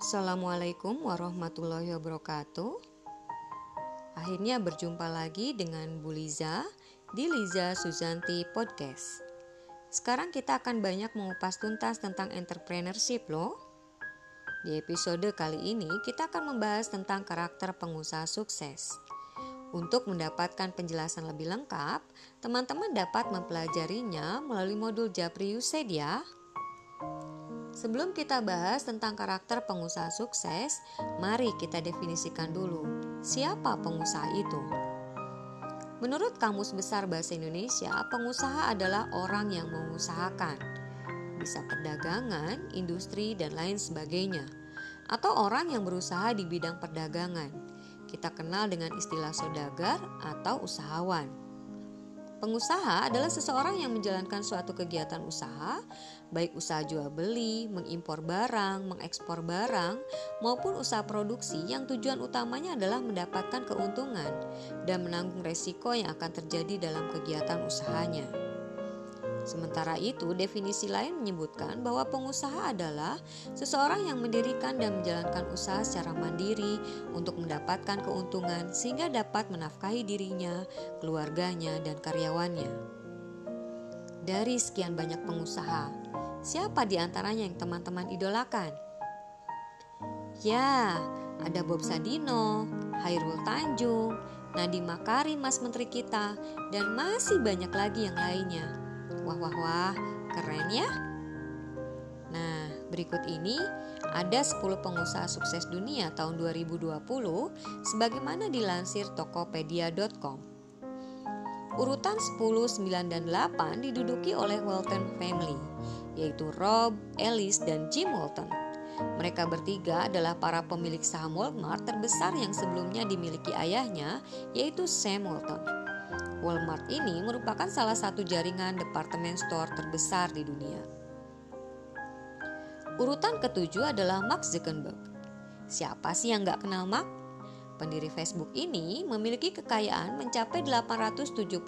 Assalamualaikum warahmatullahi wabarakatuh. Akhirnya berjumpa lagi dengan Bu Liza di Liza Suzanti Podcast. Sekarang kita akan banyak mengupas tuntas tentang entrepreneurship loh. Di episode kali ini kita akan membahas tentang karakter pengusaha sukses. Untuk mendapatkan penjelasan lebih lengkap, teman-teman dapat mempelajarinya melalui modul Japri Used ya. Sebelum kita bahas tentang karakter pengusaha sukses, mari kita definisikan dulu siapa pengusaha itu. Menurut Kamus Besar Bahasa Indonesia, pengusaha adalah orang yang mengusahakan, bisa perdagangan, industri, dan lain sebagainya, atau orang yang berusaha di bidang perdagangan. Kita kenal dengan istilah saudagar atau usahawan. Pengusaha adalah seseorang yang menjalankan suatu kegiatan usaha, baik usaha jual beli, mengimpor barang, mengekspor barang, maupun usaha produksi yang tujuan utamanya adalah mendapatkan keuntungan dan menanggung resiko yang akan terjadi dalam kegiatan usahanya. Sementara itu, definisi lain menyebutkan bahwa pengusaha adalah seseorang yang mendirikan dan menjalankan usaha secara mandiri untuk mendapatkan keuntungan sehingga dapat menafkahi dirinya, keluarganya, dan karyawannya. Dari sekian banyak pengusaha, siapa di antaranya yang teman-teman idolakan? Ya, ada Bob Sadino, Hairul Tanjung, Nadiem Makarim Mas Menteri kita, dan masih banyak lagi yang lainnya. Wah wah wah, keren ya. Nah, berikut ini ada 10 pengusaha sukses dunia tahun 2020 sebagaimana dilansir tokopedia.com. Urutan 10, 9, dan 8 diduduki oleh Walton Family, yaitu Rob, Ellis, dan Jim Walton. Mereka bertiga adalah para pemilik saham Walmart terbesar yang sebelumnya dimiliki ayahnya, yaitu Sam Walton. Walmart ini merupakan salah satu jaringan departemen store terbesar di dunia. Urutan ketujuh adalah Mark Zuckerberg. Siapa sih yang gak kenal Mark? Pendiri Facebook ini memiliki kekayaan mencapai 872,2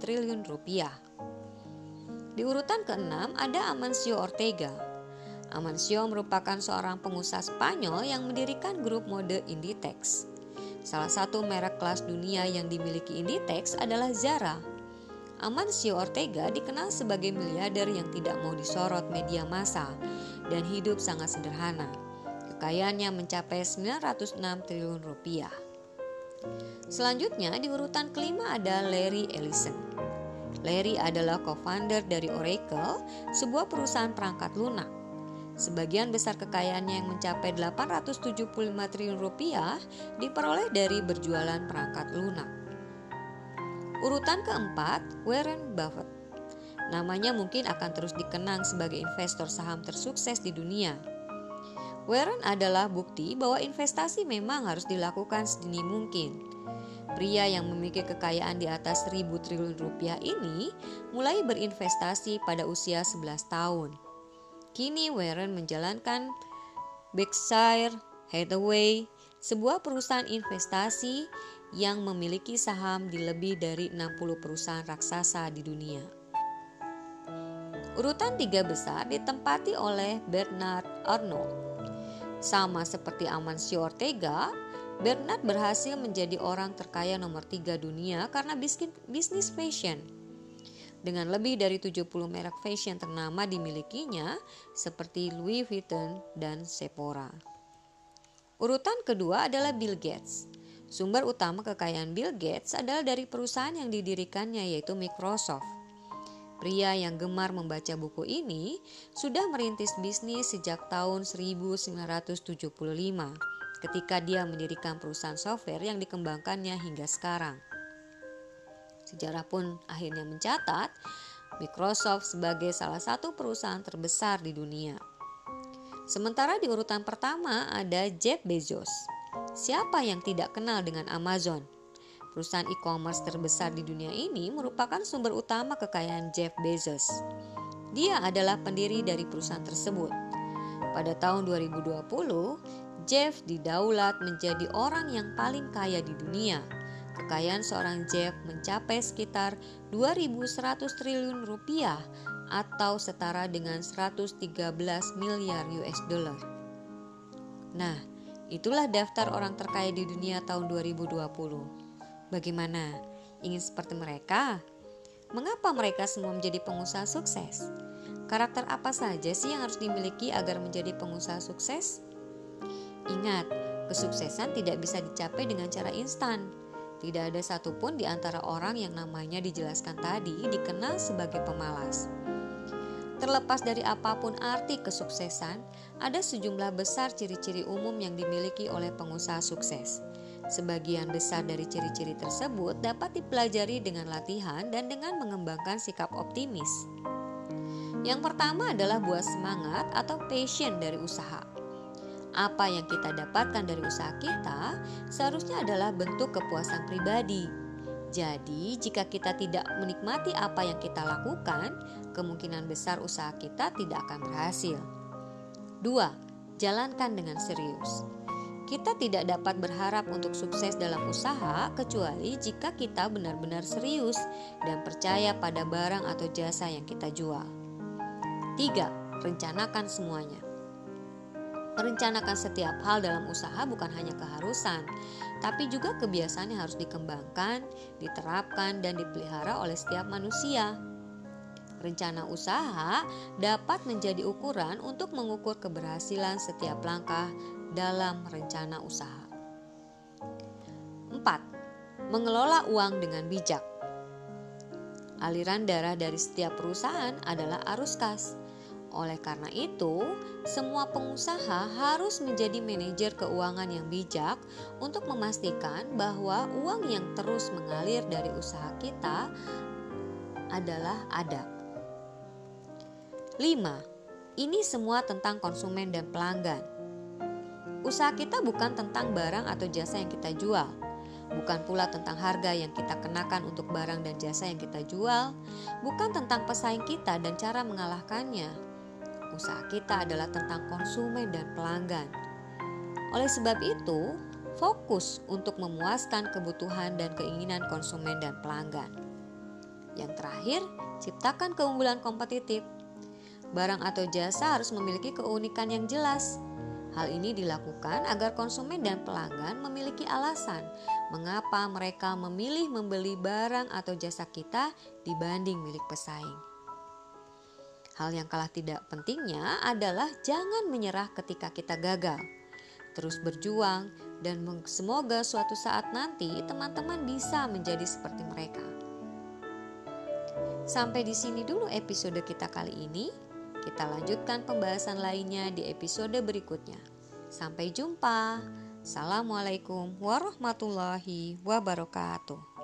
triliun rupiah. Di urutan keenam ada Amancio Ortega. Amancio merupakan seorang pengusaha Spanyol yang mendirikan grup mode Inditex. Salah satu merek kelas dunia yang dimiliki Inditex adalah Zara. Amancio Ortega dikenal sebagai miliarder yang tidak mau disorot media massa dan hidup sangat sederhana. Kekayaannya mencapai 906 triliun rupiah. Selanjutnya di urutan kelima ada Larry Ellison. Larry adalah co-founder dari Oracle, sebuah perusahaan perangkat lunak. Sebagian besar kekayaannya yang mencapai 875 triliun rupiah diperoleh dari berjualan perangkat lunak. Urutan keempat, Warren Buffett. Namanya mungkin akan terus dikenang sebagai investor saham tersukses di dunia. Warren adalah bukti bahwa investasi memang harus dilakukan sedini mungkin. Pria yang memiliki kekayaan di atas 1000 triliun rupiah ini mulai berinvestasi pada usia 11 tahun. Kini Warren menjalankan Berkshire Hathaway, sebuah perusahaan investasi yang memiliki saham di lebih dari 60 perusahaan raksasa di dunia. Urutan tiga besar ditempati oleh Bernard Arnold. Sama seperti Amancio Ortega, Bernard berhasil menjadi orang terkaya nomor tiga dunia karena bisnis fashion dengan lebih dari 70 merek fashion ternama dimilikinya seperti Louis Vuitton dan Sephora. Urutan kedua adalah Bill Gates. Sumber utama kekayaan Bill Gates adalah dari perusahaan yang didirikannya yaitu Microsoft. Pria yang gemar membaca buku ini sudah merintis bisnis sejak tahun 1975 ketika dia mendirikan perusahaan software yang dikembangkannya hingga sekarang. Sejarah pun akhirnya mencatat Microsoft sebagai salah satu perusahaan terbesar di dunia. Sementara di urutan pertama ada Jeff Bezos. Siapa yang tidak kenal dengan Amazon? Perusahaan e-commerce terbesar di dunia ini merupakan sumber utama kekayaan Jeff Bezos. Dia adalah pendiri dari perusahaan tersebut. Pada tahun 2020, Jeff didaulat menjadi orang yang paling kaya di dunia Kekayaan seorang Jeff mencapai sekitar 2.100 triliun rupiah atau setara dengan 113 miliar US dollar. Nah, itulah daftar orang terkaya di dunia tahun 2020. Bagaimana? Ingin seperti mereka? Mengapa mereka semua menjadi pengusaha sukses? Karakter apa saja sih yang harus dimiliki agar menjadi pengusaha sukses? Ingat, kesuksesan tidak bisa dicapai dengan cara instan. Tidak ada satupun di antara orang yang namanya dijelaskan tadi dikenal sebagai pemalas. Terlepas dari apa pun arti kesuksesan, ada sejumlah besar ciri-ciri umum yang dimiliki oleh pengusaha sukses. Sebagian besar dari ciri-ciri tersebut dapat dipelajari dengan latihan dan dengan mengembangkan sikap optimis. Yang pertama adalah buah semangat atau passion dari usaha apa yang kita dapatkan dari usaha kita seharusnya adalah bentuk kepuasan pribadi. Jadi, jika kita tidak menikmati apa yang kita lakukan, kemungkinan besar usaha kita tidak akan berhasil. 2. Jalankan dengan serius. Kita tidak dapat berharap untuk sukses dalam usaha kecuali jika kita benar-benar serius dan percaya pada barang atau jasa yang kita jual. 3. Rencanakan semuanya. Merencanakan setiap hal dalam usaha bukan hanya keharusan, tapi juga kebiasaan yang harus dikembangkan, diterapkan, dan dipelihara oleh setiap manusia. Rencana usaha dapat menjadi ukuran untuk mengukur keberhasilan setiap langkah dalam rencana usaha. 4. Mengelola uang dengan bijak. Aliran darah dari setiap perusahaan adalah arus kas oleh karena itu, semua pengusaha harus menjadi manajer keuangan yang bijak untuk memastikan bahwa uang yang terus mengalir dari usaha kita adalah ada. 5. Ini semua tentang konsumen dan pelanggan. Usaha kita bukan tentang barang atau jasa yang kita jual, bukan pula tentang harga yang kita kenakan untuk barang dan jasa yang kita jual, bukan tentang pesaing kita dan cara mengalahkannya, usaha kita adalah tentang konsumen dan pelanggan. Oleh sebab itu, fokus untuk memuaskan kebutuhan dan keinginan konsumen dan pelanggan. Yang terakhir, ciptakan keunggulan kompetitif. Barang atau jasa harus memiliki keunikan yang jelas. Hal ini dilakukan agar konsumen dan pelanggan memiliki alasan mengapa mereka memilih membeli barang atau jasa kita dibanding milik pesaing. Hal yang kalah tidak pentingnya adalah jangan menyerah ketika kita gagal. Terus berjuang dan semoga suatu saat nanti teman-teman bisa menjadi seperti mereka. Sampai di sini dulu episode kita kali ini. Kita lanjutkan pembahasan lainnya di episode berikutnya. Sampai jumpa. Assalamualaikum warahmatullahi wabarakatuh.